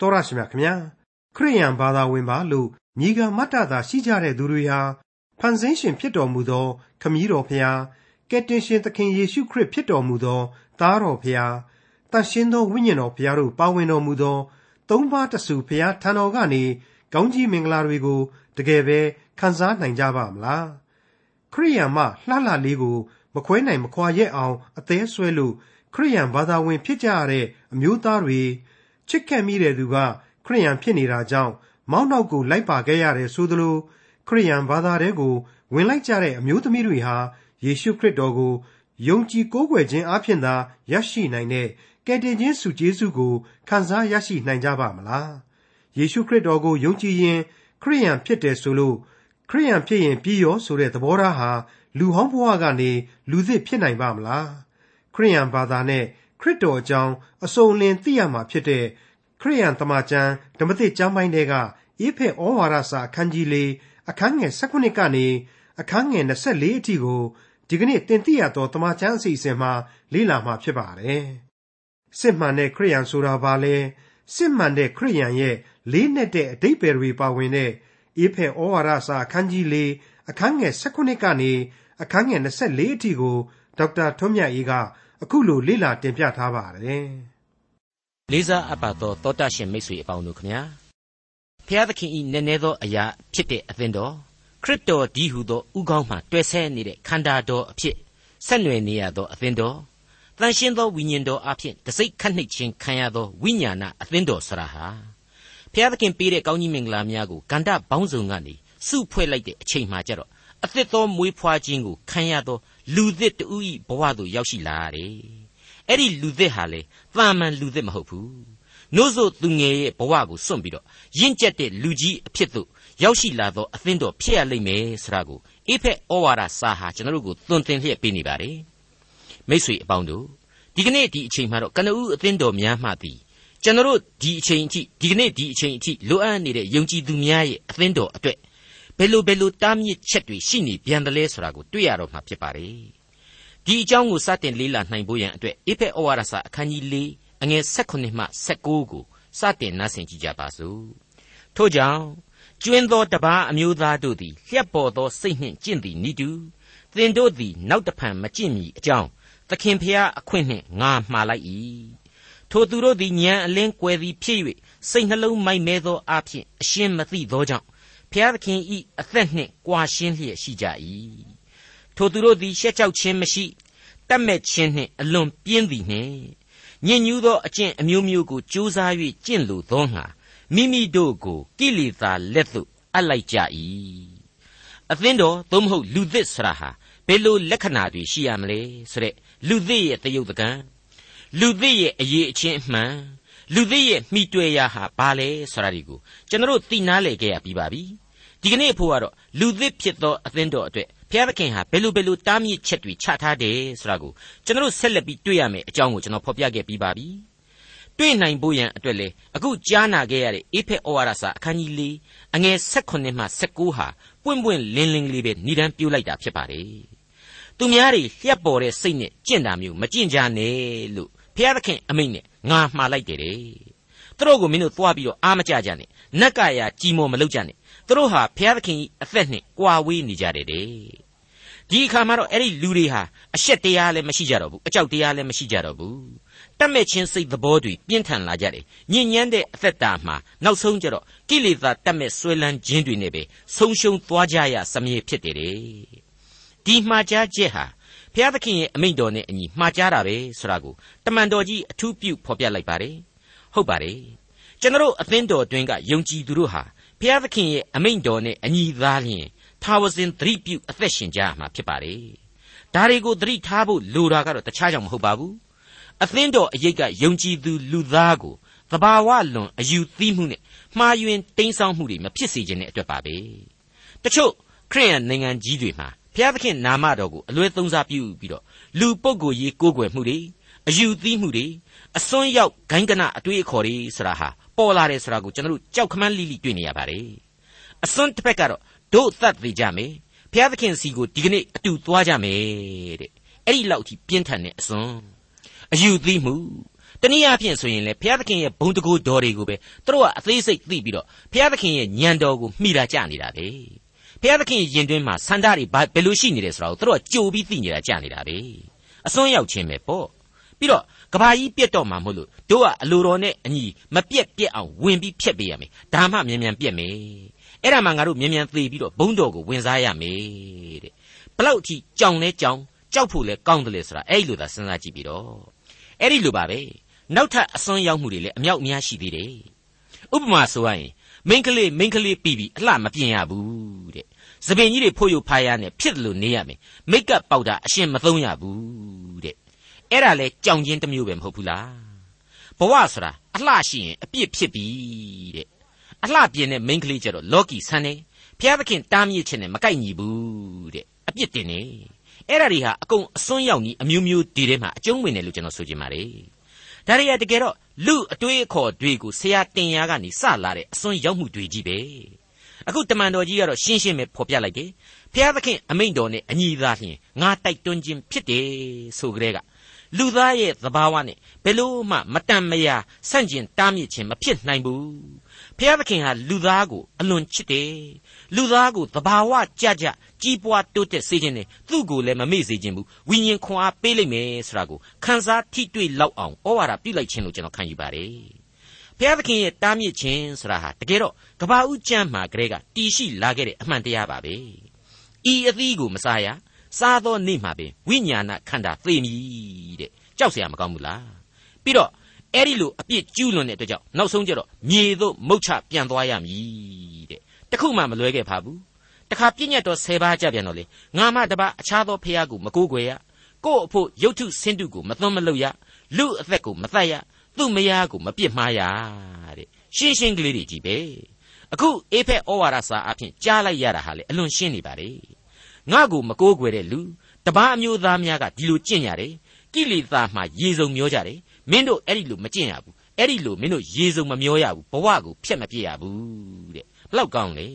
တော်ရရှိမြခင်ဗျာခရိယန်ဘာသာဝင်ပါလို့ညီကမတ္တသာရှိကြတဲ့သူတွေဟာဖန်ဆင်းရှင်ဖြစ်တော်မူသောခမည်းတော်ဖျားကယ်တင်ရှင်သခင်ယေရှုခရစ်ဖြစ်တော်မူသောသားတော်ဖျားတန်ရှင်းသောဝိညာဉ်တော်ဖျားတို့ပါဝင်တော်မူသောသုံးပါးတဆူဖျားထံတော်ကနေကောင်းကြီးမင်္ဂလာတွေကိုတကယ်ပဲခံစားနိုင်ကြပါမလားခရိယန်မှလှလှလေးကိုမခွဲနိုင်မခွာရက်အောင်အသေးဆွဲလို့ခရိယန်ဘာသာဝင်ဖြစ်ကြရတဲ့အမျိုးသားတွေ ချစ်ခင်မိတဲ့သူက ခရိယန်ဖြစ်နေတာကြောင့် မောင်းနောက်ကို လိုက်ပါခဲ့ရတယ်ဆိုသလိုခရိယန်ဘာသာတဲကို ဝင်လိုက်ကြတဲ့အမျိုးသမီးတွေဟာ ယေရှုခရစ်တော်ကိုယုံကြည်ကိုးကွယ်ခြင်းအပြင်သာရရှိနိုင်တဲ့ကယ်တင်ခြင်းစုကျေးဇူးကိုခံစားရရှိနိုင်ကြပါမလားယေရှုခရစ်တော်ကိုယုံကြည်ရင်ခရိယန်ဖြစ်တယ်ဆိုလို့ခရိယန်ဖြစ်ရင်ပြီးရောဆိုတဲ့သဘောထားဟာလူဟောင်းဘဝကနေလူသစ်ဖြစ်နိုင်ပါမလားခရိယန်ဘာသာနဲ့ ခရစ်တော်အကြောင်းအစုံလင်သိရမှာဖြစ်တဲ့ခရိယန်တမန်ကျမ်းဓမ္မသစ်ကျမ်းပိုင်းတွေကအေဖက်ဩဝါဒစာအခန်းကြီးလေးအခန်းငယ်16ကနေအခန်းငယ်24အထိကိုဒီကနေ့တင်ပြရသောတမန်ကျမ်းအစီအစဉ်မှာလေ့လာမှာဖြစ်ပါတယ်။စစ်မှန်တဲ့ခရိယန်ဆိုတာဘာလဲစစ်မှန်တဲ့ခရိယန်ရဲ့လေးနက်တဲ့အတိတ်ပဲတွေပါဝင်တဲ့အေဖက်ဩဝါဒစာအခန်းကြီးလေးအခန်းငယ်16ကနေအခန်းငယ်24အထိကိုဒေါက်တာထွန်းမြတ်အေးက အခုလိုလေ့လာတင်ပြထားပါတယ်။လေးစားအပ်ပါသောတောတရှင်မိတ်ဆွေအပေါင်းတို့ခမညာဖျားသခင်ဤနည်းနည်းသောအရာဖြစ်တဲ့အသင်းတော်ခရစ်တော်ဒီဟုသောဥကောင်းမှတွဲဆဲနေတဲ့ခန္ဓာတော်အဖြစ်ဆက်နွယ်နေရသောအသင်းတော်တန်ရှင်းသောဝိညာဉ်တော်အဖြစ်တစိ့ခတ်နှိပ်ခြင်းခံရသောဝိညာဏအသင်းတော်ဆရာဟာဖျားသခင်ပေးတဲ့ကောင်းကြီးမင်္ဂလာများကိုကန္တဘောင်းစုံကနေစုဖွဲ့လိုက်တဲ့အချိန်မှကြတော့အသစ်သောမွေးဖွားခြင်းကိုခံရသော လူသစ်တူဤဘဝသို့ရောက်ရှိလာတယ်။အဲ့ဒီလူသစ်ဟာလေတာမန်လူသစ်မဟုတ်ဘူး။နို့ဆိုသူငယ်ရဲ့ဘဝကိုစွန့်ပြီးတော့ရင့်ကျက်တဲ့လူကြီးအဖြစ်သို့ရောက်ရှိလာသောအသင်းတော်ဖြစ်ရလိမ့်မယ်ဆိုတာကိုအေဖက်ဩဝါဒစာဟာကျွန်တော်တို့ကိုသွန်သင်လျက်ပေးနေပါတယ်။မိတ်ဆွေအပေါင်းတို့ဒီကနေ့ဒီအချိန်မှာတော့ကနဦးအသင်းတော်များမှသည်ကျွန်တော်တို့ဒီအချိန်အထိဒီကနေ့ဒီအချိန်အထိလိုအပ်နေတဲ့ယုံကြည်သူများရဲ့အသင်းတော်အတွက် ဘယ်လိုဘယ်လိုတားမြစ်ချက်တွေရှိနေပြန်တယ်လဲဆိုတာကိုတွေ့ရတော့မှာဖြစ်ပါတယ်ဒီအကြောင်းကိုစတင်လေ့လာနိုင်ဖို့ရန်အတွက်အေဖက်ဩဝါဒစာအခန်းကြီး၄အငယ်၁၈မှ၁၉ကိုစတင်နားဆင်ကြကြပါစို့ထို့ကြောင့်ကျွင်းသောတပားအမျိုးသားတို့သည်လျှက်ပေါ်သောစိတ်နှင့်ကျင့်သည်နိတူသင်တို့သည်နောက်တဖန်မကျင့်မီအကြောင်းသခင်ဖျားအခွင့်နှင့်ငါမှားလိုက်၏ထိုသူတို့သည်ညံအလင်းကွယ်သည်ဖြစ်၍စိတ်နှလုံးမိုက်မဲသောအဖြစ်အရှင်းမသိသောကြောင့် ဖျားသခင်ဤအသက်နှင့်ကွာရှင်းလျက်ရှိကြ၏ထိုသူတို့သည်ရှက်ကြောက်ခြင်းမရှိတတ်မဲ့ခြင်းနှင့်အလွန်ပြင်းသည်နှင့်ညဉ့်ညူးသောအကျင့်အမျိုးမျိုးကိုကြိုးစား၍ကျင့်လိုသောငါမိမိတို့ကိုကိလေသာလက်သို့အပ်လိုက်ကြ၏အသင်းတော်သို့မဟုတ်လူသစ်ဆရာဟာဘယ်လိုလက္ခဏာတွေရှိရမလဲဆိုတဲ့လူသစ်ရဲ့တယုတ်တကံလူသစ်ရဲ့အရေးအချင်းအမှန်လူသစ်ရဲ့မိတွေ့ရဟာဘာလဲဆိုတာဒီကိုကျွန်တော်သိနာလေခဲ့ရပြီးပါပြီ ဒီကနေ့အဖို့ကတော့လူသစ်ဖြစ်သောအသင်းတော်အတွက်ဘုရားသခင်ဟာဘယ်လိုဘယ်လိုတားမြစ်ချက်တွေချထားတယ်ဆိုတာကိုကျွန်တော်ဆက်လက်ပြီးတွေ့ရမယ်အကြောင်းကိုကျွန်တော်ဖော်ပြခဲ့ပြီးပါပြီတွေ့နိုင်ဖို့ရန်အတွက်လေအခုကြားနာခဲ့ရတဲ့အေဖက်ဩဝါဒစာအခန်းကြီး၄အငယ်၁၈မှ၁၉ဟာပွင့်ပွင့်လင်းလင်းလေးပဲဏ္ဍန်ပြိုလိုက်တာဖြစ်ပါတယ်သူများတွေလျှက်ပေါ်တဲ့စိတ်နဲ့ကြင့်တာမျိုးမကြင့်ကြနဲ့လို့ဘုရားသခင်အမိန့်နဲ့ငါမှားလိုက်တယ်တဲ့သူတို့ကိုမင်းတို့သွားပြီးတော့အားမကြကြနဲ့နက်ကရာကြီးမော်မလုပ်ကြနဲ့ သူတို့ဟာဘုရားသခင်အသက်နဲ့ကွာဝေးနေကြတယ်တဲ့ဒီအခါမှာတော့အဲ့ဒီလူတွေဟာအရှက်တရားလည်းမရှိကြတော့ဘူးအကြောက်တရားလည်းမရှိကြတော့ဘူးတတ်မဲ့ချင်းစိတ်သဘောတွေပြင်းထန်လာကြတယ်ညဉ့်ညမ်းတဲ့အသက်တာမှာနောက်ဆုံးကျတော့ကိလေသာတတ်မဲ့ဆွဲလန်းခြင်းတွေနဲ့ပဲဆုံးရှုံးသွားကြရစမြဲဖြစ်တယ်ဒီမှားကြားချက်ဟာဘုရားသခင်ရဲ့အမိန့်တော်နဲ့အညီမှားကြားတာပဲဆိုတာကိုတမန်တော်ကြီးအထူးပြုဖော်ပြလိုက်ပါတယ်ဟုတ်ပါတယ်ကျွန်တော်အသင်းတော်အတွင်းကယုံကြည်သူတို့ဟာ ဘုရားသခင်ရဲ့အမိန့်တော်နဲ့အညီသားလျင်ထာဝစဉ်သတိပြုအသက်ရှင်ကြရမှာဖြစ်ပါတယ်ဒါတွေကိုသတိထားဖို့လိုတာကတော့တခြားကြောင့်မဟုတ်ပါဘူးအသင်းတော်အရေးကယုံကြည်သူလူသားကိုသဘာဝလွန်အယူသီးမှုနဲ့မှားယွင်းတိမ်းဆောင်းမှုတွေမဖြစ်စေခြင်းတဲ့အတွက်ပါပဲတချို့ခရိယန်နိုင်ငံကြီးတွေမှာဘုရားသခင်နာမတော်ကိုအလွဲသုံးစားပြုပြီးတော့လူပုဂ္ဂိုလ်ရေးကိုးကွယ်မှုတွေအယူသီးမှုတွေအစွန်းရောက်ဂိုင်းကနအတွေးအခေါ်တွေဆိုတာဟာ ပေါ်လာတယ်ဆိုတာကိုကျွန်တော်တို့ကြောက်ခမန်းလိလိတွေ့နေရပါတယ်အစွန်းတစ်ဖက်ကတော့ဒု့သတ်သေးကြမယ်ဘုရားသခင်စီကိုဒီကနေ့အတူသွားကြမယ်တဲ့အဲ့ဒီလောက်ထိပြင်းထန်တဲ့အစွန်းအယူသီးမှုတတနည်းအားဖြင့်ဆိုရင်လေဘုရားသခင်ရဲ့ဘုံတကူတော်တွေကိုပဲသူတို့ကအသေးစိတ်သိပြီးတော့ဘုရားသခင်ရဲ့ညံတော်ကိုမှီတာကြနေတာပဲဘုရားသခင်ရင်တွင်းမှာစန္ဒတွေဘယ်လိုရှိနေတယ်ဆိုတာကိုသူတို့ကကြိုပြီးသိနေတာကြနေတာပဲအစွန်းရောက်ခြင်းပဲပေါ့ပြီးတော့ ကဘာကြီးပြက်တော့မှာမဟုတ်လို့တို့ကအလိုတော်နဲ့အညီမပြက်ပြက်အောင်ဝင်ပြီးဖြတ်ပေးရမယ်ဒါမှမြန်မြန်ပြက်မယ်အဲ့ဒါမှငါတို့မြန်မြန်သေပြီးတော့ဘုံတော်ကိုဝင်စားရမယ်တဲ့ဘလောက်အထိကြောင်လဲကြောင်ကြောက်ဖို့လဲကောင်းတယ်လေဆိုတာအဲ့လိုသာစဉ်းစားကြည့်ပြီးတော့အဲ့ဒီလိုပါပဲနောက်ထပ်အစွန်းရောက်မှုတွေလည်းအမြောက်အများရှိသေးတယ်ဥပမာဆိုရရင်မိန်းကလေးမိန်းကလေးပြီးပြီးအလှမပြင်ရဘူးတဲ့သပင်ကြီးတွေဖို့ရုပ်ဖားရနဲ့ဖြစ်တယ်လို့နေရမယ်မိတ်ကပ်ပေါက်တာအရှင်မသုံးရဘူးတဲ့ အဲ့ဒါလဲကြောင်ချင်းတစ်မျိုးပဲမဟုတ်ဘူးလားဘဝဆိုတာအလှရှိရင်အပြစ်ဖြစ်ပြီတဲ့အလှပြင်းတဲ့မိန်းကလေးကျတော့လော်ကီဆန်းနေဖျားသခင်တားမြစ်ခြင်းနဲ့မကိုက်ညီဘူးတဲ့အပြစ်တင်နေအဲ့ဒါတွေဟာအကုန်အစွန်းရောက်ကြီးအမျိုးမျိုးဒီထဲမှာအကျုံးဝင်တယ်လို့ကျွန်တော်ဆိုချင်ပါတယ်ဒါတွေကတကယ်တော့လူအတွေးအခေါ်တွေကိုဆရာတင်ရကနေစလာတဲ့အစွန်းရောက်မှုတွေကြီးပဲအခုတမန်တော်ကြီးကတော့ရှင်းရှင်းပဲဖော်ပြလိုက်တယ်ဖျားသခင်အမိန့်တော်နဲ့အညီသာလျှင်ငါတိုက်တွန်းခြင်းဖြစ်တယ်ဆိုကြတဲ့က လူသားရဲ့သဘာဝနဲ့ဘယ်လို့မှမတန်မရာဆန့်ကျင်တားမြစ်ခြင်းမဖြစ်နိုင်ဘူးဖျားသခင်ဟာလူသားကိုအလွန်ချစ်တယ်လူသားကိုသဘာဝကြကြကြီးပွားတိုးတက်စေခြင်းနဲ့သူ့ကိုလည်းမမေ့စေခြင်းဘူးဝိညာဉ်ခွန်အားပေးလိုက်မယ်ဆိုတာကိုခန်းစားထိတွေ့လောက်အောင်ဩဝါဒပြုလိုက်ခြင်းလို့ကျွန်တော်ခံယူပါတယ်ဘုရားသခင်ရဲ့တားမြစ်ခြင်းဆိုတာဟာတကယ်တော့ကဘာဦးကျမ်းမှာကလေးကတီရှိလာခဲ့တဲ့အမှန်တရားပါပဲဤအသီးကိုမစားရ စားသောနေ့မှာပင်ဝိညာဏခန္ဓာသေမည်တဲ့ကြောက်เสียမကောင်းဘူးလားပြီးတော့အဲ့ဒီလိုအပြစ်ကျူးလွန်တဲ့အတွက်ကြောင့်နောက်ဆုံးကျတော့မြေသို့မုတ်ချပြန်သွားရမည်တဲ့တခုမှမလွဲခဲ့ပါဘူးတခါပြည့်ညတ်တော်၁၀ပါးကြပြန်တော့လေငါမတပါအခြားသောဖះကိုမကိုးကွယ်ရကို့အဖို့ရုတ်ထုဆင်းတုကိုမသွန်းမလုပ်ရလူအသက်ကိုမတတ်ရသူ့မယားကိုမပြစ်မှားရတဲ့ရှင်းရှင်းကလေးတွေကြီးပဲအခုအေဖက်ဩဝါဒစာအဖြစ်ကြားလိုက်ရတာဟာလေအလွန်ရှင်းနေပါလေ ငါ့ကိုမကိုးကွယ်တဲ့လူတပားအမျိုးသားများကဒီလိုကျင့်ရတယ်ကိလေသာမှရေစုံမျောကြတယ်မင်းတို့အဲ့ဒီလိုမကျင့်ရဘူးအဲ့ဒီလိုမင်းတို့ရေစုံမမျောရဘူးဘဝကိုဖျက်မပြစ်ရဘူးတဲ့ဘလောက်ကောင်းလဲ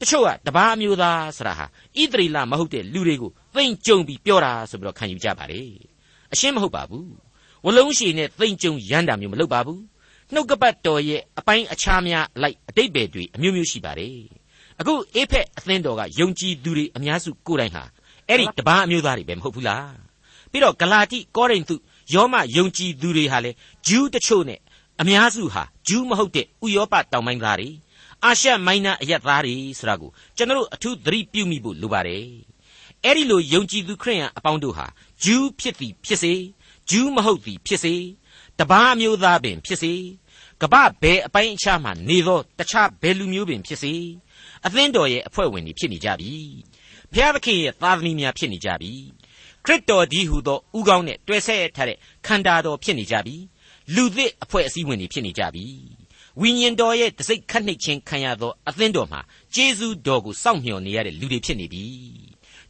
တချို့ကတပားအမျိုးသားဆိုတာဟာဣသရေလမဟုတ်တဲ့လူတွေကိုသိမ့်ကြုံပြီးပြောတာဆိုပြီးတော့ခံယူကြပါလေအရှင်းမဟုတ်ပါဘူးဝလုံးရှည်နဲ့သိမ့်ကြုံရမ်းတာမျိုးမလုပ်ပါဘူးနှုတ်ကပတ်တော်ရဲ့အပိုင်းအခြားများအလိုက်အတိတ်ပဲတွေအမျိုးမျိုးရှိပါတယ် အခုအေဖက်အသင်းတော်ကယုံကြည်သူတွေအများစုကိုယ်တိုင်ဟာအဲ့ဒီတပားအမျိုးသားတွေပဲမဟုတ်ဘူးလားပြီးတော့ဂလာတိကောရိန္သုယောမယုံကြည်သူတွေဟာလေဂျူးတချို့နဲ့အများစုဟာဂျူးမဟုတ်တဲ့ဥယောပတောင်ပိုင်းသားတွေအာရှမိုင်းနာအရက်သားတွေဆိုတာကိုကျွန်တော်တို့အထူးသတိပြုမိဖို့လိုပါတယ်အဲ့ဒီလိုယုံကြည်သူခရိယန်အပေါင်းတို့ဟာဂျူးဖြစ်သည်ဖြစ်စေဂျူးမဟုတ်သည်ဖြစ်စေတပားမျိုးသားပင်ဖြစ်စေကပ္ပဘယ်အပိုင်းအခြားမှနေသောတခြားဘယ်လူမျိုးပင်ဖြစ်စေ အသင်းတော်ရဲ့အဖွဲ့ဝင်တွေဖြစ်နေကြပြီဘုရားသခင်ရဲ့သားသမီးများဖြစ်နေကြပြီခရစ်တော်ဒီဟုသောဥကောင်းနဲ့တွဲဆက်ထားတဲ့ခန္ဓာတော်ဖြစ်နေကြပြီလူသစ်အဖွဲ့အစည်းဝင်တွေဖြစ်နေကြပြီဝိညာဉ်တော်ရဲ့တစိ့ခတ်နှိပ်ခြင်းခံရသောအသင်းတော်မှာကျေးဇူးတော်ကိုစောင့်မျှော်နေရတဲ့လူတွေဖြစ်နေပြီ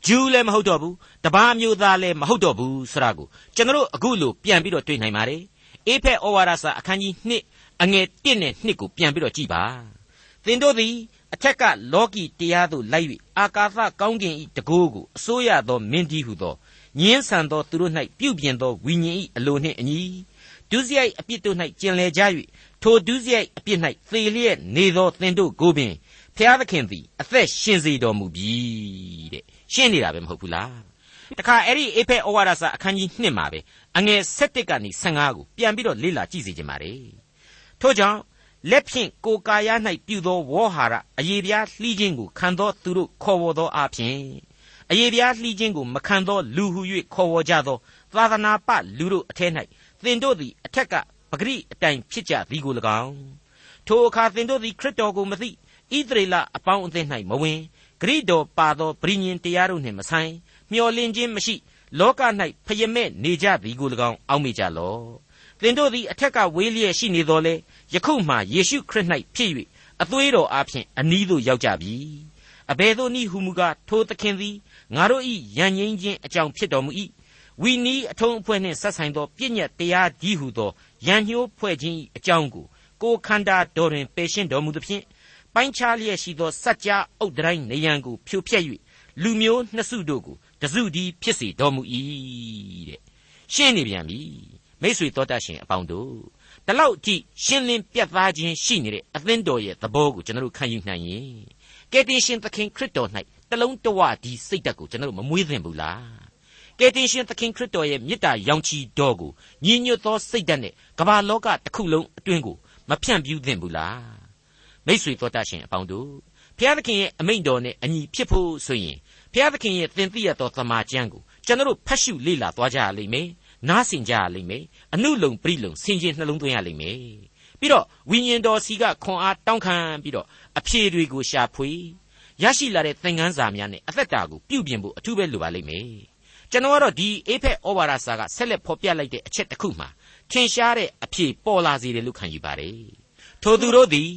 ဂျူးလည်းမဟုတ်တော့ဘူးတပားမျိုးသားလည်းမဟုတ်တော့ဘူးဆိုတာကိုကျွန်တော်အခုလိုပြန်ပြီးတော့တွေ့နိုင်ပါတယ်အေဖက်ဩဝါဒစာအခန်းကြီး1အငယ်1နဲ့2ကိုပြန်ပြီးတော့ကြည့်ပါသင်တို့သည် အထက်ကလောကီတရားသို့လိုက်၍အာကာသကောင်းကင်၏တကိုးကိုအစိုးရသောမင်းကြီးဟုသောညင်းဆန်သောသူတို့၌ပြုပြင်သောဝိညာဉ်၏အလိုနှင့်အညီဒုစရိုက်အပြစ်တို့၌ကျင်လည်ကြ၍ထိုဒုစရိုက်အပြစ်၌သေလျက်နေသောသင်တို့ကိုပင်ဖျားသခင်သည်အသက်ရှင်စေတော်မူပြီတဲ့ရှင်းနေတာပဲမဟုတ်ဘူးလားတခါအဲ့ဒီအေဖက်ဩဝါဒစာအခန်းကြီး1မှာပဲအငယ်7ကနေ15ကိုပြန်ပြီးတော့လေ့လာကြည့်စီခြင်းပါတယ်ထို့ကြောင့် လက်ဖြင့်ကိုကာယ၌ပြုသောဝေါဟာရအယေပြားလှီးခြင်းကိုခံသောသူတို့ခေါ်ဝေါ်သောအဖြစ်အယေပြားလှီးခြင်းကိုမခံသောလူဟု၍ခေါ်ဝေါ်ကြသောသာသနာပလူတို့အထက်၌သင်တို့သည်အထက်ကပဂရိအတိုင်ဖြစ်ကြသည်ကို၎င်းထိုအခါသင်တို့သည်ခရစ်တော်ကိုမသိဣသရေလအပေါင်းအသင်း၌မဝင်ဂရိတော်ပါသောပရိညင်တရားတို့နှင့်မဆိုင်မျော်လင့်ခြင်းမရှိလောက၌ဖယမဲ့နေကြသည်ကို၎င်းအောက်မေ့ကြလော့သ င်တို့သည်အထက်ကဝေးလျက်ရှိနေတော်လဲယခုမှယေရှုခရစ်၌ဖြစ်၍အသွေးတော်အားဖြင့်အနီးသို့ရောက်ကြပြီအဘယ်သို့နည်းဟုမူကားထိုသခင်သည်ငါတို့၏ယဉ်ငိမ့်ခြင်းအကြောင်းဖြစ်တော်မူ၏ဝီနီးအထုံးအဖွဲ့နှင့်ဆက်ဆိုင်သောပြည့်ညတ်တရားဒီဟုသောယံညှိုးဖွဲ့ခြင်းအကြောင်းကိုကိုခန္ဓာတော်တွင်ပယ်ရှင်းတော်မူသဖြင့်ပိုင်းခြားလျက်ရှိသောစัจ जा အုတ်တိုင်းနေရန်ကိုဖြိုဖျက်၍လူမျိုးနှစ်စုတို့ကိုတစုတည်းဖြစ်စေတော်မူ၏တဲ့ရှင်းနေပြန်ပြီ မိษွေတော်တတ်ရှင်အပေါင်းတို့ဒီလောက်ကြည့်ရှင်းလင်းပြတ်သားခြင်းရှိနေတဲ့အသင်းတော်ရဲ့သဘောကိုကျွန်တော်တို့ခံယူနိုင်ရင်ကယ်တင်ရှင်သခင်ခရစ်တော်၌တလုံးတဝဒီစိတ်ဓာတ်ကိုကျွန်တော်တို့မမွေးသင့်ဘူးလားကယ်တင်ရှင်သခင်ခရစ်တော်ရဲ့မေတ္တာရောင်ချီတော်ကိုညီညွတ်သောစိတ်ဓာတ်နဲ့ကမ္ဘာလောကတစ်ခုလုံးအတွင်းကိုမဖြန့်ပြူးသင့်ဘူးလားမိတ်ဆွေတော်တတ်ရှင်အပေါင်းတို့ဘုရားသခင်ရဲ့အမိန့်တော်နဲ့အညီဖြစ်ဖို့ဆိုရင်ဘုရားသခင်ရဲ့သင်သိရသောသမာကျမ်းကိုကျွန်တော်တို့ဖတ်ရှုလေ့လာသွားကြရလိမ့်မယ် နားဆင်ကြရလိမ့်မယ်အနုလုံပရိလုံဆင်ခြင်နှလုံးသွင်းရလိမ့်မယ်ပြီးတော့ဝိညာဉ်တော်စီကခွန်အားတောင်းခံပြီးတော့အဖြေတွေကိုရှာဖွေရရှိလာတဲ့သင်ခန်းစာများနဲ့အသက်တာကိုပြုပြင်ဖို့အထူးပဲလိုပါလိမ့်မယ်ကျွန်တော်ကတော့ဒီအေဖက်ဩဝါဒစာကဆက်လက်ဖော်ပြလိုက်တဲ့အချက်တစ်ခုမှာထင်ရှားတဲ့အဖြေပေါ်လာစေတယ်လို့ခံယူပါတယ်ထိုသူတို့သည်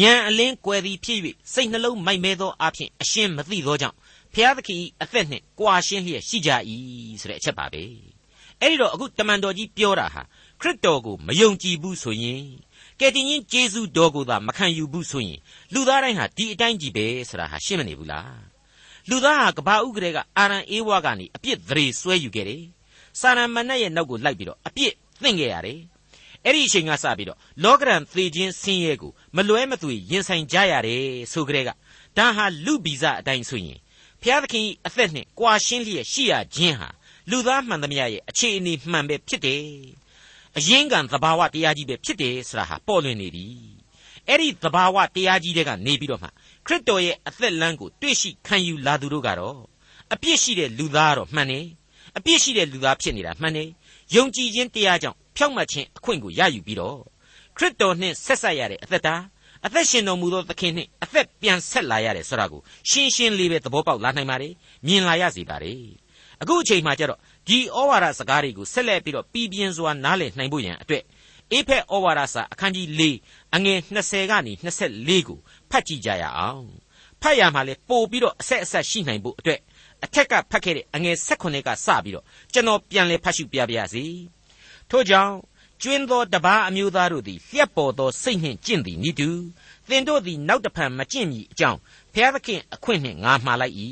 ဉာဏ်အလင်းကွယ်သည်ဖြစ်၍စိတ်နှလုံးမိုက်မဲသောအဖြစ်အရှင်းမသိသောကြောင့်ဖျားသခင်၏အသက်နှင့်ကြွာရှင်းလျက်ရှိကြ၏ဆိုတဲ့အချက်ပါပဲ အဲ့ဒီတော့အခုတမန်တော်ကြီးပြောတာဟာခရစ်တော်ကိုမယုံကြည်ဘူးဆိုရင်ကယ်တင်ရှင်ဂျေဇုတော်ကိုသာမခံယူဘူးဆိုရင်လူသားတိုင်းဟာဒီအတိုင်းကြီးပဲဆိုတာဟာရှင်းမနေဘူးလားလူသားဟာကဘာဥကရေကအာရန်အေးဝါကနေအပြစ်သရေဆွဲယူခဲ့တယ်စာရမဏေရဲ့နောက်ကိုလိုက်ပြီးတော့အပြစ်သင့်ခဲ့ရတယ်အဲ့ဒီအချိန်ကစပြီးတော့လောကရန်သေခြင်းဆင်းရဲကိုမလွဲမသွေရင်ဆိုင်ကြရတယ်ဆိုကြတဲ့ကဒါဟာလူဗီဇအတိုင်းဆိုရင်ဖျားသခင်အသက်နှင့်ကြွာရှင်းလျက်ရှိရခြင်းဟာ လူသားမှန်သမျှရဲ့အခြေအနေမှန်ပဲဖြစ်တယ်အရင်ကံသဘာဝတရားကြီးပဲဖြစ်တယ်ဆိုတာဟာပေါ်လွင်နေပြီအဲ့ဒီသဘာဝတရားကြီးတွေကနေပြီးတော့မှခရစ်တော်ရဲ့အသက်လမ်းကိုတွေ့ရှိခံယူလာသူတို့ကတော့အပြစ်ရှိတဲ့လူသားတော့မှန်တယ်အပြစ်ရှိတဲ့လူသားဖြစ်နေတာမှန်တယ်ယုံကြည်ခြင်းတရားကြောင့်ဖြောက်မှတ်ခြင်းအခွင့်ကိုရယူပြီးတော့ခရစ်တော်နှင့်ဆက်ဆက်ရတဲ့အသက်တာအသက်ရှင်တော်မူသောသခင်နှင့်အသက်ပြန်ဆက်လာရတယ်ဆိုတာကိုရှင်းရှင်းလေးပဲသဘောပေါက်လာနိုင်ပါတယ်မြင်လာရစေပါတယ် အခုအချိန်မှကျတော့ဒီဩဝါဒစကားတွေကိုဆက်လက်ပြီးတော့ပြည်ပြင်းစွာနားလည်နိုင်ဖို့ရန်အတွက်အေဖက်ဩဝါဒစာအခန်းကြီး၄အငယ်20ကနေ24ကိုဖတ်ကြည့်ကြရအောင်ဖတ်ရမှာလေပို့ပြီးတော့အဆက်အဆက်ရှိနိုင်ဖို့အတွက်အထက်ကဖတ်ခဲ့တဲ့အငယ်16ကစပြီးတော့ကျွန်တော်ပြန်လဲဖတ်ရှုပြပါရစေထို့ကြောင့်ကျွင်းသောတပားအမျိုးသားတို့သည်လျက်ပေါ်သောစိတ်နှင့်ကျင့်သည်နိတူသင်တို့သည်နောက်တဖန်မကျင့်မီအကြောင်းဘုရားသခင်အခွင့်နှင့်ငါမှားလိုက်၏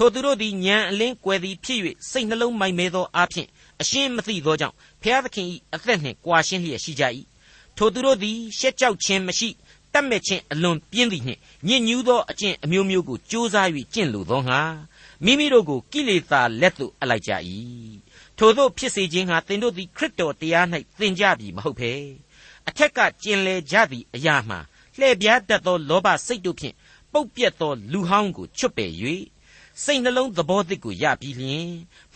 ထိုသူတို့သည်ဉာဏ်အလင်းကွယ်သည်ဖြစ်၍စိတ်နှလုံးမိုက်မဲသောအဖြစ်အရှင်းမသိသောကြောင့်ဘုရားသခင်၏အသက်နှင့်ကြွာရှင်းလျက်ရှိကြ၏ထိုသူတို့သည်ရှက်ကြောက်ခြင်းမရှိတတ်မဲ့ခြင်းအလွန်ပြင်းသည်နှင့်ညစ်ညူးသောအကျင့်အမျိုးမျိုးကိုကြိုးစား၍ကျင့်လိုသောငါမိမိတို့ကိုကိလေသာလက်သို့အလိုက်ကြ၏ထို့သောဖြစ်စေခြင်းဟာသင်တို့သည်ခရစ်တော်တရား၌သင်ကြပြီမဟုတ်ဘဲအထက်ကကျင်လေကြသည့်အရာမှလှည့်ပြားတတ်သောလောဘစိတ်တို့ဖြင့်ပုတ်ပြက်သောလူဟောင်းကိုချွတ်ပယ်၍ စိတ်နှလုံးသဘောသစ်ကိုရပြီးလျင်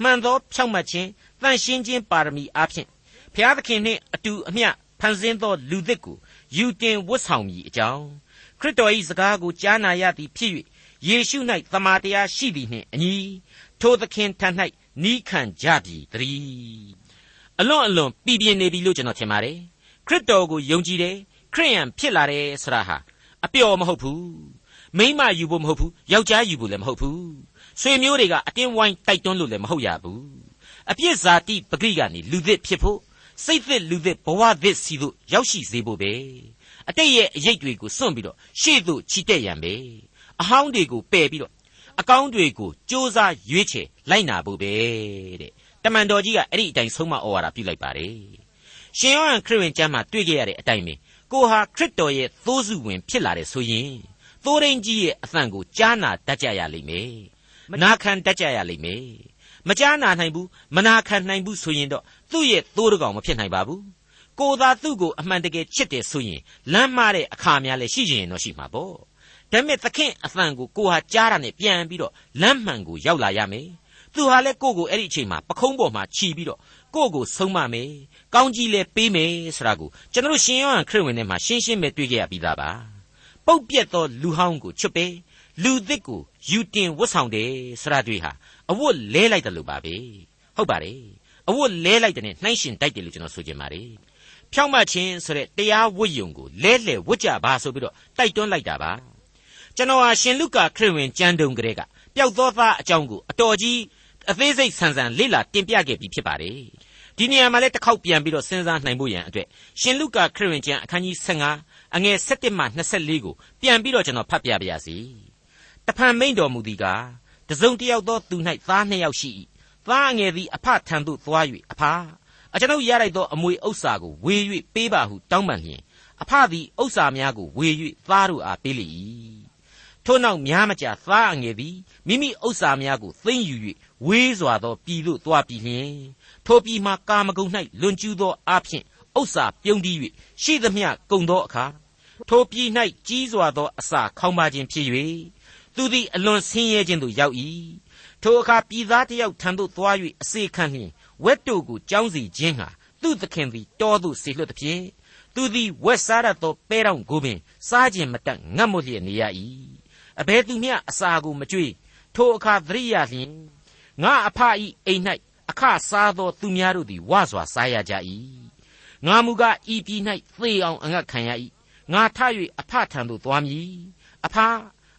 မှန်သောဖြောင့်မတ်ခြင်းတန်ရှင်းခြင်းပါရမီအဖြစ်ဘုရားသခင်နှင့်အတူအမျှဖန်ဆင်းသောလူသစ်ကိုယူတင်ဝတ်ဆောင်မည်အကြောင်းခရစ်တော်၏စကားကိုကြားနာရသည်ဖြစ်၍ယေရှု၌သမာတရားရှိသည်နှင့်အညီထိုသခင်ထံ၌နီးခံကြပြီတည်းအလွန်အလွန်ပြည်ပြင်းနေပြီလို့ကျွန်တော်ထင်ပါတယ်ခရစ်တော်ကိုယုံကြည်တယ်ခရိယန်ဖြစ်လာတယ်ဆိုတာဟာအပျော်မဟုတ်ဘူးမိမယူဖို့မဟုတ်ဘူးယောက်ျားယူဖို့လည်းမဟုတ်ဘူး ဆွေမျိုးတွေကအတင်းဝိုင်းတိုက်တွန်းလို့လည်းမဟုတ်ရဘူးအပြစ်ဇာတိပဂိကနေလူသစ်ဖြစ်ဖို့စိတ်သစ်လူသစ်ဘဝသစ်စီတို့ရောက်ရှိစေဖို့ပဲအတိတ်ရဲ့အရေးတွေကိုစွန့်ပြီးတော့ရှေ့သို့ချီတက်ရန်ပဲအဟောင်းတွေကိုပယ်ပြီးတော့အကောင်းတွေကိုစ조사ရွေးချယ်လိုက်နာဖို့ပဲတဲ့တမန်တော်ကြီးကအဲ့ဒီအတိုင်းဆုံးမဩဝါဒပြုလိုက်ပါတယ်ရှင်ယောဟန်ခရစ်ဝင်ကျမ်းမှာတွေ့ကြရတဲ့အတိုင်းပဲကိုဟာခရစ်တော်ရဲ့သိုးစုဝင်ဖြစ်လာတဲ့ဆိုရင်သိုးရင်းကြီးရဲ့အသံကိုကြားနာတတ်ကြရလိမ့်မယ် နာခံတတ်ကြရလိမ့်မယ်မကြားနာနိုင်ဘူးမနာခံနိုင်ဘူးဆိုရင်တော့သူ့ရဲ့သိုးတကောင်မဖြစ်နိုင်ပါဘူးကိုသာသူ့ကိုအမှန်တကယ်ချစ်တယ်ဆိုရင်လမ်းမတဲ့အခါများလည်းရှိရင်တော့ရှိမှာပေါ့ဒါပေမဲ့သခင်အသံကိုကိုဟာကြားတာနဲ့ပြန်ပြီးတော့လမ်းမှန်ကိုရောက်လာရမယ်သူဟာလည်းကိုကိုအဲ့ဒီအချိန်မှာပခုံးပေါ်မှာခြီးပြီးတော့ကိုကိုဆုံးမမယ်ကောင်းကြီးလည်းပေးမယ်ဆိုတာကိုကျွန်တော်ရှင်ယောဟန်ခရစ်ဝင်ထဲမှာရှင်းရှင်းပဲတွေ့ကြရပြီးသားပါပုတ်ပြက်သောလူဟောင်းကိုချွတ်ပဲ လူသစ်ကိုယူတင်ဝတ်ဆောင်တယ်ဆိုတာတွေဟာအဝတ်လဲလိုက်တယ်လို့ပါပဲဟုတ်ပါတယ်အဝတ်လဲလိုက်တဲ့နဲ့နှိုင်းရှင်တိုက်တယ်လို့ကျွန်တော်ဆိုချင်ပါတယ်ဖြောင့်မတ်ခြင်းဆိုတဲ့တရားဝတ်ယုံကိုလဲလှယ်ဝတ်ကြပါဆိုပြီးတော့တိုက်တွန်းလိုက်တာပါကျွန်တော်ဟာရှင်လုကာခရစ်ဝင်ကျမ်းတုံကလေးကပျောက်သောသားအကြောင်းကိုအတော်ကြီးအသေးစိတ်ဆန်းဆန်းလေ့လာတင်ပြခဲ့ပြီးဖြစ်ပါတယ်ဒီနေရာမှာလည်းတစ်ခေါက်ပြန်ပြီးတော့စဉ်းစားနိုင်ဖို့ရန်အတွက်ရှင်လုကာခရစ်ဝင်ကျမ်းအခန်းကြီး15အငယ်17မှ24ကိုပြန်ပြီးတော့ကျွန်တော်ဖတ်ပြပါရစေ တဖန်မိန်တော်မူသည်ကားတစုံတစ်ယောက်သောသူ၌သားနှစ်ယောက်ရှိ၏သားငယ်သည်အဖထံသို့သွား၍အဖအကျွန်ုပ်ရလိုက်သောအမွေဥစ္စာကိုဝေ၍ပေးပါဟုတောင်းပန်လျင်အဖသည်ဥစ္စာများကိုဝေ၍သားတို့အားပေးလေ၏ထို့နောက်များမကြာသားအငယ်သည်မိမိဥစ္စာများကိုသိမ်းယူ၍ဝေးစွာသောပြည်သို့သွားပြီးလျှင်ထိုပြည်မှကာမဂုဏ်၌လွန်ကျူးသောအဖြစ်ဥစ္စာပြုံးတီး၍ရှိသမျှကုန်သောအခါထိုပြည်၌ကြီးစွာသောအစာခေါင်းပါခြင်းဖြစ်၍ သူသည်အလွန်ဆင်းရဲခြင်းသို့ရောက်၏ထိုအခါပြည်သားတစ်ယောက်ထံသို့သွား၍အစေခံလျင်ဝက်တို့ကိုကြောင်းစီခြင်းဟာသူ့သခင်သည်တောသို့ဆေလွတ်သည်ဖြင့်သူသည်ဝက်စားရသောပဲတောင်ကိုပင်စားခြင်းမတတ်ငတ်မွတ်လျက်နေရ၏အဘယ်သူမျှအစာကိုမကြွေးထိုအခါသတိရလျင်ငါအဖဤအိမ်၌အခစားသောသူများတို့သည်ဝစွာစားရကြ၏ငါမူကားဤပြည်၌သေအောင်အငတ်ခံရ၏ငါထ၍အဖထံသို့သွားမည်အဖ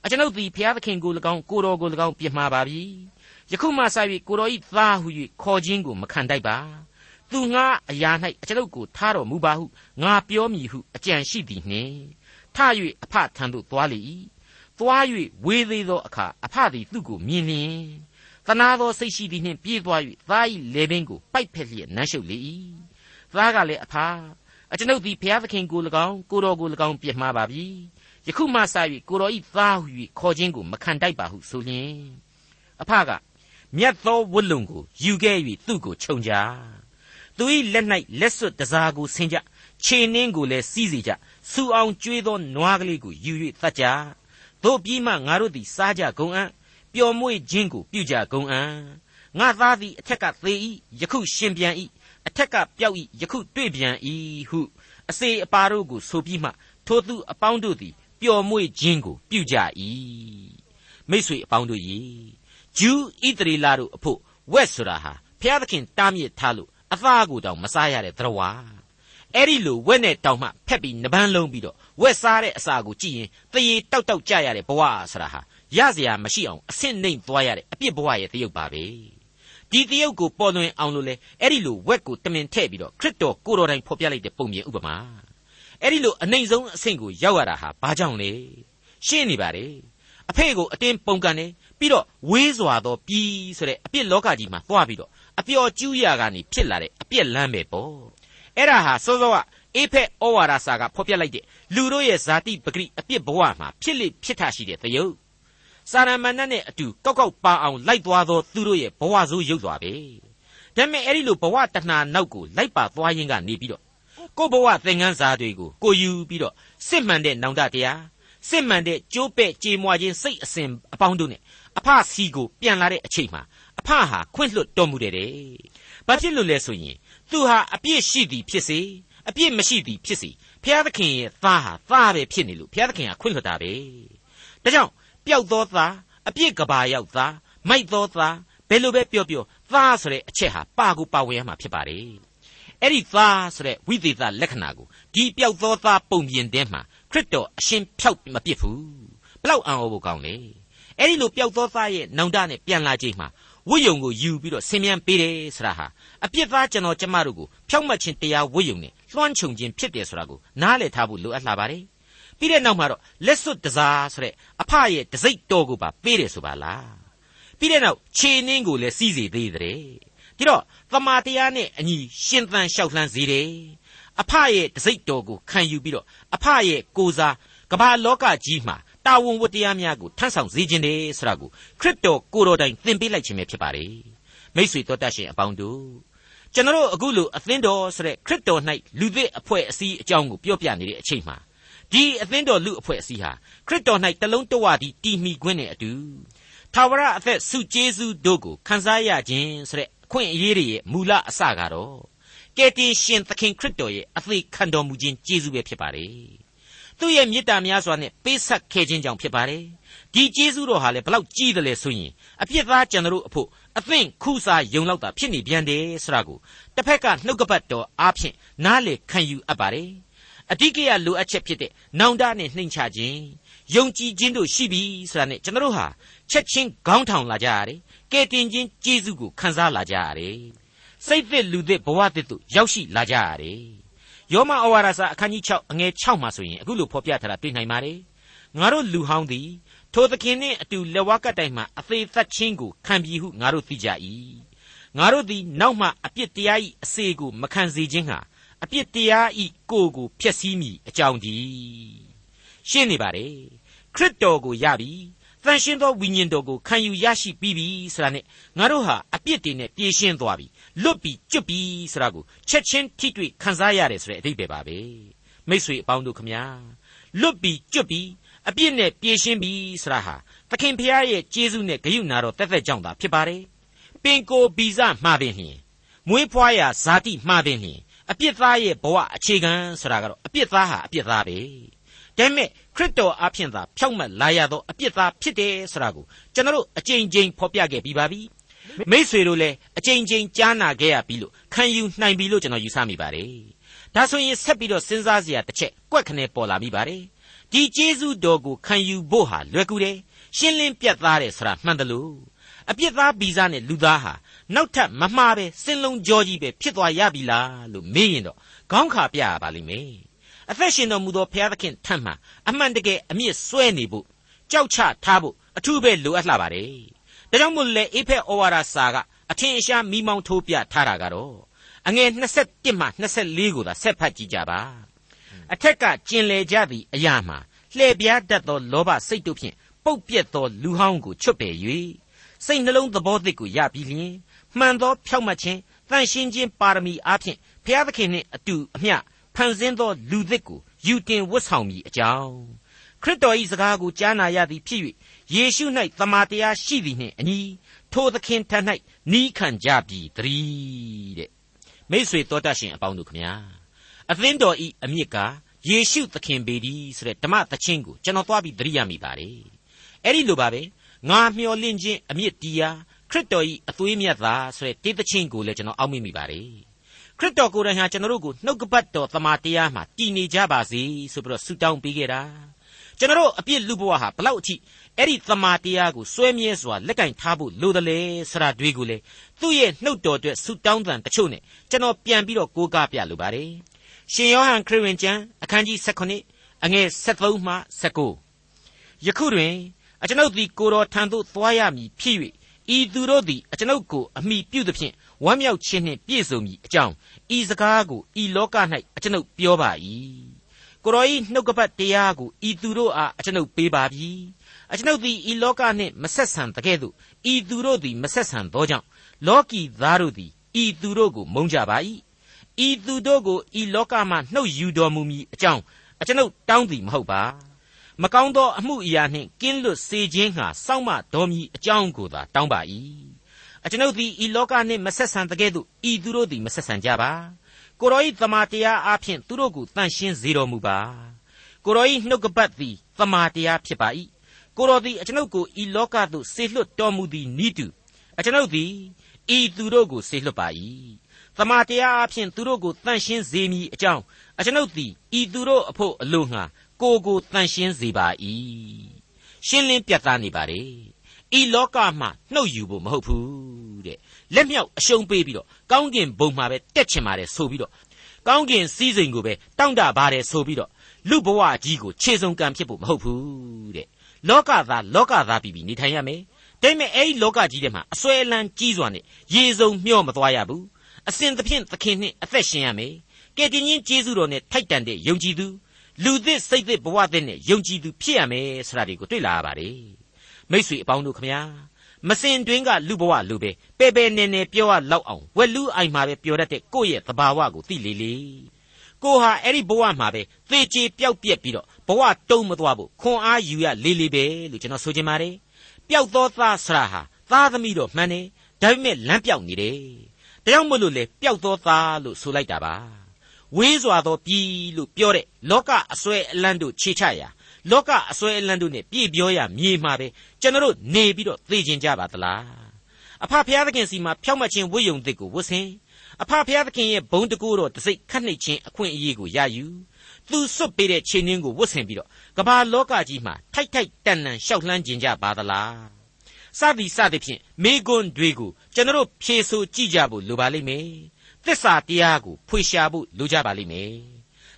အကျွန်ုပ်သည်ဖျားသခင်ကို၎င်းကိုတော်ကို၎င်းပြစ်မှားပါပြီယခုမှစ၍ကိုတော်ဤသားဟု၍ခေါ်ခြင်းကိုမခံတိုက်ပါသူငါအရာ၌အကျွန်ုပ်ကိုထားတော်မူပါဟုငါပြောမည်ဟုအကြံရှိသည်နှင့်ထ၍အဖထံသို့သွားလေ၏သွား၍ဝေးသေးသောအခါအဖသည်သူ့ကိုမြင်လျင်သနာသောစိတ်ရှိသည်နှင့်ပြေးသွား၍သား၏လေပင်ကိုပိုက်ဖက်လျက်နမ်းရှုပ်လေ၏သားကလည်းအဖအကျွန်ုပ်သည်ဘုရားသခင်ကို၎င်းကိုတော်ကို၎င်းပြစ်မှားပါပြီ ယခုမှစ၍ကိုတော်ဤသားဟု၍ခေါ်ခြင်းကိုမခံတိုက်ပါဟုဆိုလျင်အဖကမြတ်သောဝတ်လုံကိုယူခဲ့၍သူ့ကိုခြုံကြသူ၏လက်၌လက်စွပ်တစားကိုဆင်းကြခြေနှင်းကိုလည်းစီးစေကြစူအောင်ကျွေးသောနွားကလေးကိုယူ၍တတ်ကြတို့ပြီးမှငါတို့သည်စားကြကုန်အံ့ပျော်မွေ့ခြင်းကိုပြုကြကုန်အံ့ငါသားသည်အထက်ကသေ၏ယခုရှင်ပြန်၏အထက်ကပျောက်၏ယခုတွေ့ပြန်၏ဟုအစေအပါတို့ကိုဆိုပြီးမှထိုသူအပေါင်းတို့သည် ပျော်မွေ့ခြင်းကိုပြုကြ၏မိษွေအပေါင်းတို့၏ဂျူးဣသရေလတို့အဖို့ဝက်ဆိုတာဟာဘုရားသခင်တားမြစ်ထားလို့အသားကိုတောင်မစားရတဲ့သရဝါအဲ့ဒီလိုဝက်နဲ့တောင်မှဖက်ပြီးနှပန်းလုံးပြီးတော့ဝက်စားတဲ့အစာကိုကြည့်ရင်တရေတောက်တောက်ကြရတဲ့ဘဝဆိုတာဟာရစရာမရှိအောင်အဆင့်နှိမ်သွားရတဲ့အပြစ်ဘဝရဲ့တရုပ်ပါပဲဒီတရုပ်ကိုပေါ်လွင်အောင်လို့လေအဲ့ဒီလိုဝက်ကိုတမင်ထည့်ပြီးတော့ခရစ်တော်ကိုတော်တိုင်ဖော်ပြလိုက်တဲ့ပုံပြင်ဥပမာ အဲ့ဒီလိုအနှိမ်ဆုံးအဆင့်ကိုရောက်ရတာဟာဘာကြောင့်လဲရှင်းနေပါလေအဖေကိုအတင်းပုံကန်နေပြီးတော့ဝေးစွာသောပြီးဆိုတဲ့အပြစ်လောကကြီးမှာသွားပြီးတော့အပျော်ကျူးရာကနေဖြစ်လာတဲ့အပြစ်လမ်းပဲပေါ့အဲ့ဒါဟာစောစောကအေဖက်ဩဝါဒစာကဖော်ပြလိုက်တဲ့လူတို့ရဲ့ဇာတိပဂရိအပြစ်ဘဝမှာဖြစ်လိဖြစ်ထရှိတဲ့သယုတ်စာရမဏတ်နဲ့အတူကောက်ကောက်ပါအောင်လိုက်သွားသောသူတို့ရဲ့ဘဝဆိုးရုပ်သွားပဲဒါပေမဲ့အဲ့ဒီလိုဘဝတဏှာနောက်ကိုလိုက်ပါသွားရင်းကနေပြီးတော့ ကိုဘဝသင်္ကန်းစာတွေကိုကိုယူပြီးတော့စစ်မှန်တဲ့နောင်တတရားစစ်မှန်တဲ့ကြိုးပဲ့ကြေမွာခြင်းစိတ်အစဉ်အပေါင်းတို့နဲ့အဖစီကိုပြန်လာတဲ့အချိန်မှာအဖဟာခွင့်လွှတ်တော်မူတယ်တဲ့။ဘာဖြစ်လို့လဲဆိုရင်သူဟာအပြစ်ရှိသည်ဖြစ်စေအပြစ်မရှိသည်ဖြစ်စေဘုရားသခင်ရဲ့သားဟာသားပဲဖြစ်နေလို့ဘုရားသခင်ကခွင့်လွှတ်တာပဲ။ဒါကြောင့်ပျောက်သောသားအပြစ်ကဘာရောက်သားမိုက်သောသားဘယ်လိုပဲပြောပြောသားဆိုတဲ့အချက်ဟာပါကိုပါဝင်ရမှာဖြစ်ပါတယ်။ အဲ့ဒီသားဆိုတဲ့ဝိသေသလက္ခဏာကိုဒီပျောက်သောသားပုံပြင်တဲ့မှာခရစ်တော်အရှင်ဖြောက်မပစ်ဘူး။ဘလောက်အံ့ဩဖို့ကောင်းလဲ။အဲ့ဒီလိုပျောက်သောသားရဲ့နောင်တနဲ့ပြန်လာချိန်မှာဝိယုံကိုယူပြီးတော့ဆင်မြန်းပေးတယ်ဆိုတာဟာအပြစ်သားကျွန်တော်ကျမတို့ကိုဖြောက်မှတ်ခြင်းတရားဝိယုံနဲ့လွှမ်းခြုံခြင်းဖြစ်တယ်ဆိုတာကိုနားလည်ထားဖို့လိုအပ်လာပါတယ်။ပြီးတဲ့နောက်မှာတော့လက်စွပ်တစားဆိုတဲ့အဖရဲ့တစိ့တော်ကိုပါပေးတယ်ဆိုပါလား။ပြီးတဲ့နောက်ခြေနှင်းကိုလည်းစီးစေသေးတယ်။ ဒီတော့သမာတရားနဲ့အညီရှင်သန်လျှောက်လှမ်းစေတယ်။အဖရဲ့တစိ့တော်ကိုခံယူပြီးတော့အဖရဲ့ကိုစားကမ္ဘာလောကကြီးမှာတာဝန်ဝတ္တရားများကိုထမ်းဆောင်စေခြင်းတယ်ဆိုတာကိုခရစ်တော်ကိုတော်တိုင်သင်ပေးလိုက်ခြင်းပဲဖြစ်ပါတယ်မိษွေတော်တတ်ရှင်အပေါင်းတို့ကျွန်တော်အခုလိုအသင်းတော်ဆိုတဲ့ခရစ်တော်၌လူသစ်အဖွဲ့အစည်းအကြောင်းကိုပြောပြနေတဲ့အချိန်မှာဒီအသင်းတော်လူအဖွဲ့အစည်းဟာခရစ်တော်၌တလုံးတဝတည်းတည်မီခွင့်နဲ့အတူသာဝရအသက်စုကျေးဇူးတို့ကိုခံစားရခြင်းဆိုတဲ့အ ခွင့်အရေးတွေရဲ့မူလအစကတော့ကယ်တင်ရှင်သခင်ခရစ်တော်ရဲ့အသေးခံတော်မူခြင်းကျေးဇူးပဲဖြစ်ပါတယ်သူ့ရဲ့မေတ္တာများစွာနဲ့ပေးဆက်ခဲ့ခြင်းကြောင့်ဖြစ်ပါတယ်ဒီကျေးဇူးတော်ဟာလည်းဘလောက်ကြီးတယ်လဲဆိုရင်အပြစ်သားကျွန်တော်တို့အဖို့အသင့်ခုစားယုံလောက်တာဖြစ်နေပြန်တယ်ဆိုတာကိုတစ်ဖက်ကနှုတ်ကပတ်တော်အားဖြင့်နားလေခံယူအပ်ပါတယ်အဓိကရလိုအပ်ချက်ဖြစ်တဲ့နောင်တနဲ့နှိမ်ချခြင်းယုံကြည်ခြင်းတို့ရှိပြီဆိုတာနဲ့ကျွန်တော်တို့ဟာချက်ချင်းခေါင်းထောင်လာကြရတယ် ကဲတင်ခြင်းကျေးဇူးကိုခံစားလာကြရတယ်စိတ်သစ်လူသစ်ဘဝသစ်တို့ရောက်ရှိလာကြရတယ်ယောမဩဝါဒစာအခန်းကြီး6အငယ်6မှာဆိုရင်အခုလိုဖော်ပြထားတာတွေ့နိုင်ပါတယ်ငါတို့လူဟောင်းသည်ထိုသခင်နှင့်အတူလက်ဝါးကတိုင်မှအသေးသက်ချင်းကိုခံပြီးဟုငါတို့သိကြ၏ငါတို့သည်နောက်မှအပြစ်တရား၏အစေကိုမခံစေခြင်းဟာအပြစ်တရားဤကိုယ်ကိုဖျက်ဆီးမိအကြောင်းဒီရှင်းနေပါတယ်ခရစ်တော်ကိုရပြီ တန်ရှင်းသောဝိညာဉ်တော်ကိုခံယူရရှိပြီးပြီဆိုတာနဲ့ငါတို့ဟာအပြစ်တွေနဲ့ပြေရှင်းသွားပြီလွတ်ပြီးကျွတ်ပြီးဆိုတာကိုချက်ချင်းထိတွေ့ခံစားရတယ်ဆိုတဲ့အဓိပ္ပာယ်ပါပဲမိษွေအပေါင်းတို့ခမညာလွတ်ပြီးကျွတ်ပြီးအပြစ်နဲ့ပြေရှင်းပြီးဆိုတာဟာသခင်ဖျားရဲ့ကျေးဇူးနဲ့ဂရုဏာတော်တက်သက်ကြောင့်သာဖြစ်ပါတယ်ပင်ကိုဗီဇမှားပင်လျင်မွေးဖွားရာဇာတိမှားပင်လျင်အပြစ်သားရဲ့ဘဝအခြေခံဆိုတာကတော့အပြစ်သားဟာအပြစ်သားပဲ ဒါပေမဲ့ခရစ်တော်အဖျင်သာဖြောက်မှတ်လာရသောအပြစ်သားဖြစ်တယ်ဆိုတာကိုကျွန်တော်အကြိမ်ကြိမ်ဖော်ပြခဲ့ပြီးပါပြီမိษွေတို့လည်းအကြိမ်ကြိမ်ကြားနာခဲ့ရပြီလို့ခံယူနိုင်ပြီလို့ကျွန်တော်ယူဆမိပါတယ်ဒါဆိုရင်ဆက်ပြီးတော့စဉ်းစားစရာတစ်ချက်ကွက်ခနဲ့ပေါ်လာမိပါတယ်ဒီကျေးဇူးတော်ကိုခံယူဖို့ဟာလွယ်ကူတယ်ရှင်းလင်းပြတ်သားတယ်ဆိုတာမှန်တယ်လို့အပြစ်သားဗီဇနဲ့လူသားဟာနောက်ထပ်မမှားပဲစင်လုံးကြောကြီးပဲဖြစ်သွားရပြီလားလို့မေးရင်တော့ခေါင်းခါပြရပါလိမ့်မယ် အသက်ရှင်တော်မူသောဘုရားသခင်ထံမှအမှန်တကယ်အမြင့်ဆွဲနေဖို့ကြောက်ချထားဖို့အထူးပဲလိုအပ်လှပါတယ်ဒါကြောင့်မို့လဲအေဖက်ဩဝါဒစာကအထင်အရှားမိမောင်းထိုးပြထားတာကတော့အငယ်21မှ24ကိုသာဆက်ဖတ်ကြည့်ကြပါအထက်ကကျင်လေကြသည့်အရာမှာလှည့်ပြားတတ်သောလောဘစိတ်တို့ဖြင့်ပုတ်ပြက်သောလူဟောင်းကိုချွတ်ပယ်၍စိတ်နှလုံးသဘောသစ်ကိုရပြီးလျှင်မှန်သောဖြောက်မှတ်ခြင်းတန်ရှင်းခြင်းပါရမီအားဖြင့်ဘုရားသခင်နှင့်အတူအမျှ ဖန်ဆင်းသောလူသစ်ကိုယူတင်ဝတ်ဆောင်မိအကြောင်းခရစ်တော်၏စကားကိုကြားနာရသည်ဖြစ်၍ယေရှု၌သမာတရားရှိသည်နှင့်အညီထိုသခင်ထံ၌နီးခံကြပြီတည်းတဲ့မိတ်ဆွေတော်တတ်ရှင်အပေါင်းတို့ခမညာအသင်းတော်ဤအမြစ်ကယေရှုသခင်ပေဒီဆိုတဲ့ဓမ္မသချင်းကိုကျွန်တော်သွားပြီးသတိရမိပါတယ်အဲ့ဒီလိုပါပဲငါမျှော်လင့်ခြင်းအမြစ်တရားခရစ်တော်ဤအသွေးမြတ်သာဆိုတဲ့တေးသချင်းကိုလည်းကျွန်တော်အောက်မေ့မိပါတယ် ခရစ်တော်ကိုယ်တိုင်ဟာကျွန်တော်တို့ကိုနှုတ်ကပတ်တော်သမာတရားမှာတည်နေကြပါစေဆိုပြီးတော့ဆုတောင်းပေးခဲ့တာကျွန်တော်တို့အပြစ်လူဘဝဟာဘလောက်အထိအဲ့ဒီသမာတရားကိုစွဲမြဲစွာလက်ကင်ထားဖို့လိုတယ်လေဆရာတွေကိုလေသူ့ရဲ့နှုတ်တော်အတွက်ဆုတောင်းတန်တချို့နဲ့ကျွန်တော်ပြန်ပြီးတော့ကိုးကားပြလိုပါတယ်ရှင်ယောဟန်ခရစ်ဝင်ကျမ်းအခန်းကြီး16အငယ်73မှ19ယခုတွင်အကျွန်ုပ်သည်ကိုတော်ထံသို့သွားရမည်ဖြစ်၍ဤသူတို့သည်အကျွန်ုပ်ကိုအမိပြုသဖြင့် ဝမ်းမြောက်ခြင်းနှင့်ပြည့်စုံမည်အကြောင်းဤစကားကိုဤလောက၌အကျွန်ုပ်ပြောပါ၏ကိုရောဤနှုတ်ကပတ်တရားကိုဤသူတို့အားအကျွန်ုပ်ပေးပါပြီအကျွန်ုပ်သည်ဤလောကနှင့်မဆက်ဆံတကဲ့သို့ဤသူတို့သည်မဆက်ဆံသောကြောင့်လောကီသားတို့သည်ဤသူတို့ကိုမုန်းကြပါ၏ဤသူတို့ကိုဤလောကမှနှုတ်ယူတော်မူမည်အကြောင်းအကျွန်ုပ်တောင်းသည်မဟုတ်ပါမကောင်းသောအမှုအရာနှင့်ကင်းလွတ်စေခြင်းဟာစောင့်မတော်မူအကြောင်းကိုသာတောင်းပါ၏ အကျွန်ုပ်သည်ဤလောကနှင့်မဆက်ဆံတကဲ့သို့ဤသူတို့သည်မဆက်ဆံကြပါကိုရောဤသမာတရားအဖျင်သူတို့ကိုတန်ရှင်းစေတော်မူပါကိုရောဤနှုတ်ကပတ်သည်သမာတရားဖြစ်ပါ၏ကိုရောသည်အကျွန်ုပ်ကိုဤလောကသို့ဆေလွတ်တော်မူသည်နိတုအကျွန်ုပ်သည်ဤသူတို့ကိုဆေလွတ်ပါ၏သမာတရားအဖျင်သူတို့ကိုတန်ရှင်းစေမည်အကြောင်းအကျွန်ုပ်သည်ဤသူတို့အဖို့အလို့ငှာကိုကိုတန်ရှင်းစေပါ၏ရှင်းလင်းပြတ်သားနေပါလေ ဤလောကမှာနှုတ်ယူဖို့မဟုတ်ဘူးတဲ့လက်မြောက်အရှုံးပေးပြီးတော့ကောင်းကင်ဘုံမှာပဲတက်ချင်ပါတယ်ဆိုပြီးတော့ကောင်းကင်စည်းစိမ်ကိုပဲတောင့်တပါတယ်ဆိုပြီးတော့လူဘဝကြီးကိုခြေစုံကံဖြစ်ဖို့မဟုတ်ဘူးတဲ့လောကသားလောကသားပြီးပြီးနေထိုင်ရမယ်ဒါပေမဲ့အဲ့ဒီလောကကြီးထဲမှာအစွဲအလန်းကြီးစွာနဲ့ရေစုံမျှော့မသွားရဘူးအစဉ်သဖြင့်သခင်နှင့်အသက်ရှင်ရမယ်ကဲတင်ချင်းကျေးဇူးတော်နဲ့ထိုက်တန်တဲ့ယုံကြည်သူလူသစ်စိတ်သစ်ဘဝသစ်နဲ့ယုံကြည်သူဖြစ်ရမယ်ဆိုတာတွေကိုတွေ့လာရပါတယ် မိษွေအပေါင်းတို့ခမညာမစင်တွင်းကလူဘဝလူပဲပဲပဲနေနေပြောရလောက်အောင်ဝက်လူအိုင်မှာပဲပြောတတ်တဲ့ကိုယ့်ရဲ့သဘာဝကိုသိလေလေကိုဟာအဲ့ဒီဘဝမှာပဲသေချေပျောက်ပြက်ပြီးတော့ဘဝတုံးမသွားဘူးခွန်အားယူရလေလေပဲလို့ကျွန်တော်ဆိုချင်ပါတယ်ပျောက်သောသားဆရာဟာသားသမီးတော့မှန်တယ်ဒါပေမဲ့လမ်းပြောက်နေတယ်ဒါကြောင့်မို့လို့လေပျောက်သောသားလို့ဆိုလိုက်တာပါဝေးစွာသောပြည်လို့ပြောတဲ့လောကအစွဲအလန့်တို့ခြေချရာ လောကအစွဲအလန့်တို့နဲ့ပြည့်ပြောရမြေမှာပဲကျွန်တော်တို့နေပြီးတော့သိကျင်ကြပါသလားအဖဖျားသခင်စီမှာဖြောက်မှတ်ခြင်းဝိယုံသစ်ကိုဝတ်ဆင်အဖဖျားသခင်ရဲ့ဘုံတကူတော်တစိ့ခတ်နှိပ်ခြင်းအခွင့်အရေးကိုရယူသူစွတ်ပေးတဲ့ခြေနှင်းကိုဝတ်ဆင်ပြီးတော့ကမ္ဘာလောကကြီးမှာထိုက်ထိုက်တန်တန်ရှောက်လှမ်းကျင်ကြပါသလားစသည်စသည်ဖြင့်မိကွန်းတွေကိုကျွန်တော်ဖြေဆိုကြည့်ကြဖို့လိုပါလိမ့်မယ်သစ္စာတရားကိုဖွေရှာဖို့လိုကြပါလိမ့်မယ်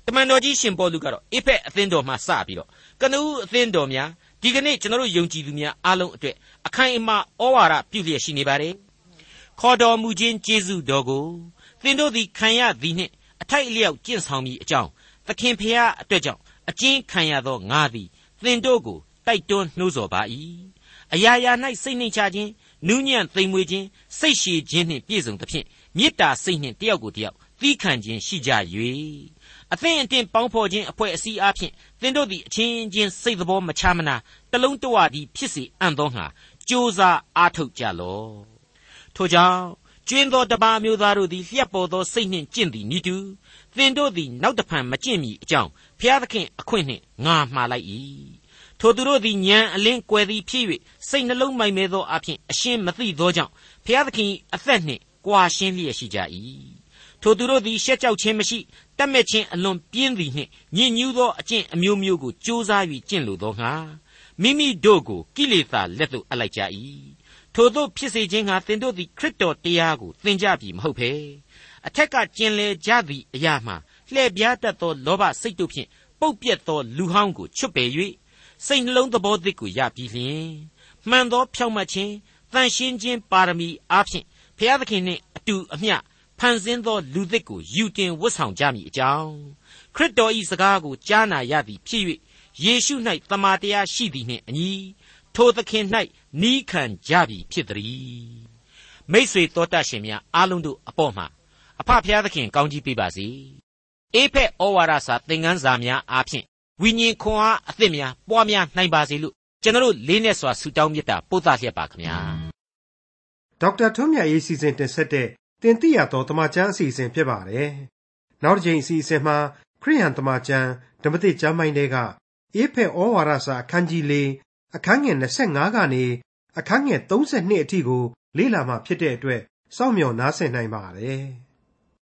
တမန်တော်ကြီးရှင်ပေါလုကတော့အေဖက်အသင်းတော်မှစပြီးတော့ ကနဦးအသင်းတော်များဒီကနေ့ကျွန်တော်တို့ယုံကြည်သူများအားလုံးအတွက်အခိုင်အမာဩဝါဒပြုလျက်ရှိနေပါတယ်ခေါ်တော်မူခြင်းကျေးဇူးတော်ကိုသင်တို့သည်ခံရသည်နှင့်အထိုက်အလျောက်ကျင့်ဆောင်မိအကြောင်းသခင်ဖျားအတွက်ကြောင့်အကျဉ်ခံရသောငါသည်သင်တို့ကိုတိုက်တွန်းနှိုးဆော်ပါ၏အရာရာ၌စိတ်နှိမ်ချခြင်းနူးညံ့သိမ်မွေ့ခြင်းစိတ်ရှည်ခြင်းနှင့်ပြည့်စုံသဖြင့်မေတ္တာစိတ်နှင့်တယောက်ကိုတယောက်သီးခံခြင်းရှိကြ၍ အသင်အတင်ပေါင်းဖော်ခြင်းအဖွဲ့အစည်းအဖြစ်သင်တို့သည်အချင်းချင်းစိတ်တော်မချမနာတလုံးတဝတည်းဖြစ်စေအံ့သောငါကြိုးစားအားထုတ်ကြလော့ထို့ကြောင့်ကျွင်းသောတပါမျိုးသားတို့သည်လျှက်ပေါ်သောစိတ်နှင့်ကျင့်သည်နိတူသင်တို့သည်နောက်တဖန်မကျင့်မီအကြောင်းဖျားသခင်အခွင့်နှင့်ငါမှားလိုက်၏ထိုသူတို့သည်ညံအလင်းကွယ်သည်ဖြစ်၍စိတ်နှလုံးမိုက်မဲသောအဖြစ်အရှင်းမသိသောကြောင့်ဖျားသခင်အသက်နှင့်ကွာရှင်းလျက်ရှိကြ၏ ထိုသူတို့သည်ရှက်ကြောက်ခြင်းမရှိတတ်မဲ့ခြင်းအလွန်ပြင်းသည်နှင့်ညစ်ညူးသောအကျင့်အမျိုးမျိုးကိုကြိုးစား၍ကျင့်လိုသောငါမိမိတို့ကိုကိလေသာလက်သို့အပ်လိုက်ကြ၏ထိုတို့ဖြစ်စေခြင်းငါသင်တို့သည်ခရစ်တော်တရားကိုသင်ကြပြီမဟုတ်ပေအထက်ကကျင်လေကြသည့်အရာမှလှည့်ပြားတတ်သောလောဘစိတ်တို့ဖြင့်ပုတ်ပြက်သောလူဟောင်းကိုချွတ်ပယ်၍စိတ်နှလုံးသဘောသစ်ကိုရပြီးလျှင်မှန်သောဖြောင့်မတ်ခြင်းတန်ရှင်းခြင်းပါရမီအားဖြင့်ဘုရားသခင်နှင့်အတူအမျှ ဖန်ဆင်းသောလူသစ်ကိုယူတင်ဝတ်ဆောင်ကြမည်အကြောင်းခရစ်တော်၏စကားကိုကြားနာရသည်ဖြစ်၍ယေရှု၌တမန်တရားရှိသည်နှင့်အညီထိုသခင်၌နီးခံကြပြီဖြစ်သည်မိษွေတော်တတ်ရှင်များအားလုံးတို့အပေါ်မှာအဖဖျားသခင်ကောင်းကြီးပေးပါစေအေဖက်ဩဝါဒစာသင်ခန်းစာများအားဖြင့်ဝိညာဉ်ခွန်အားအသစ်များပွားများနိုင်ပါစေလို့ကျွန်တော်လေးနဲ့စွာဆုတောင်းမြတ်တာပို့သလျက်ပါခင်ဗျာဒေါက်တာထွန်းမြတ်ရေးစီစဉ်တင်ဆက်တဲ့ တင်ပြရသောတမချန်းအစီအစဉ် ဖြစ်ပါတယ် နောက်တစ်ချိန်အစီအစဉ်မှာ ခရိယန်တမချန်းဓမ္မတိကျမ်းပိုင်းတွေကအေဖက်ဩဝါဒစာ အခန်းကြီး ၄ အခန်းငယ်25ကနေ အခန်းငယ်32အထိကို လေ့လာမှဖြစ်တဲ့အတွက် စောင့်မျှော်နားဆင်နိုင်ပါတယ်။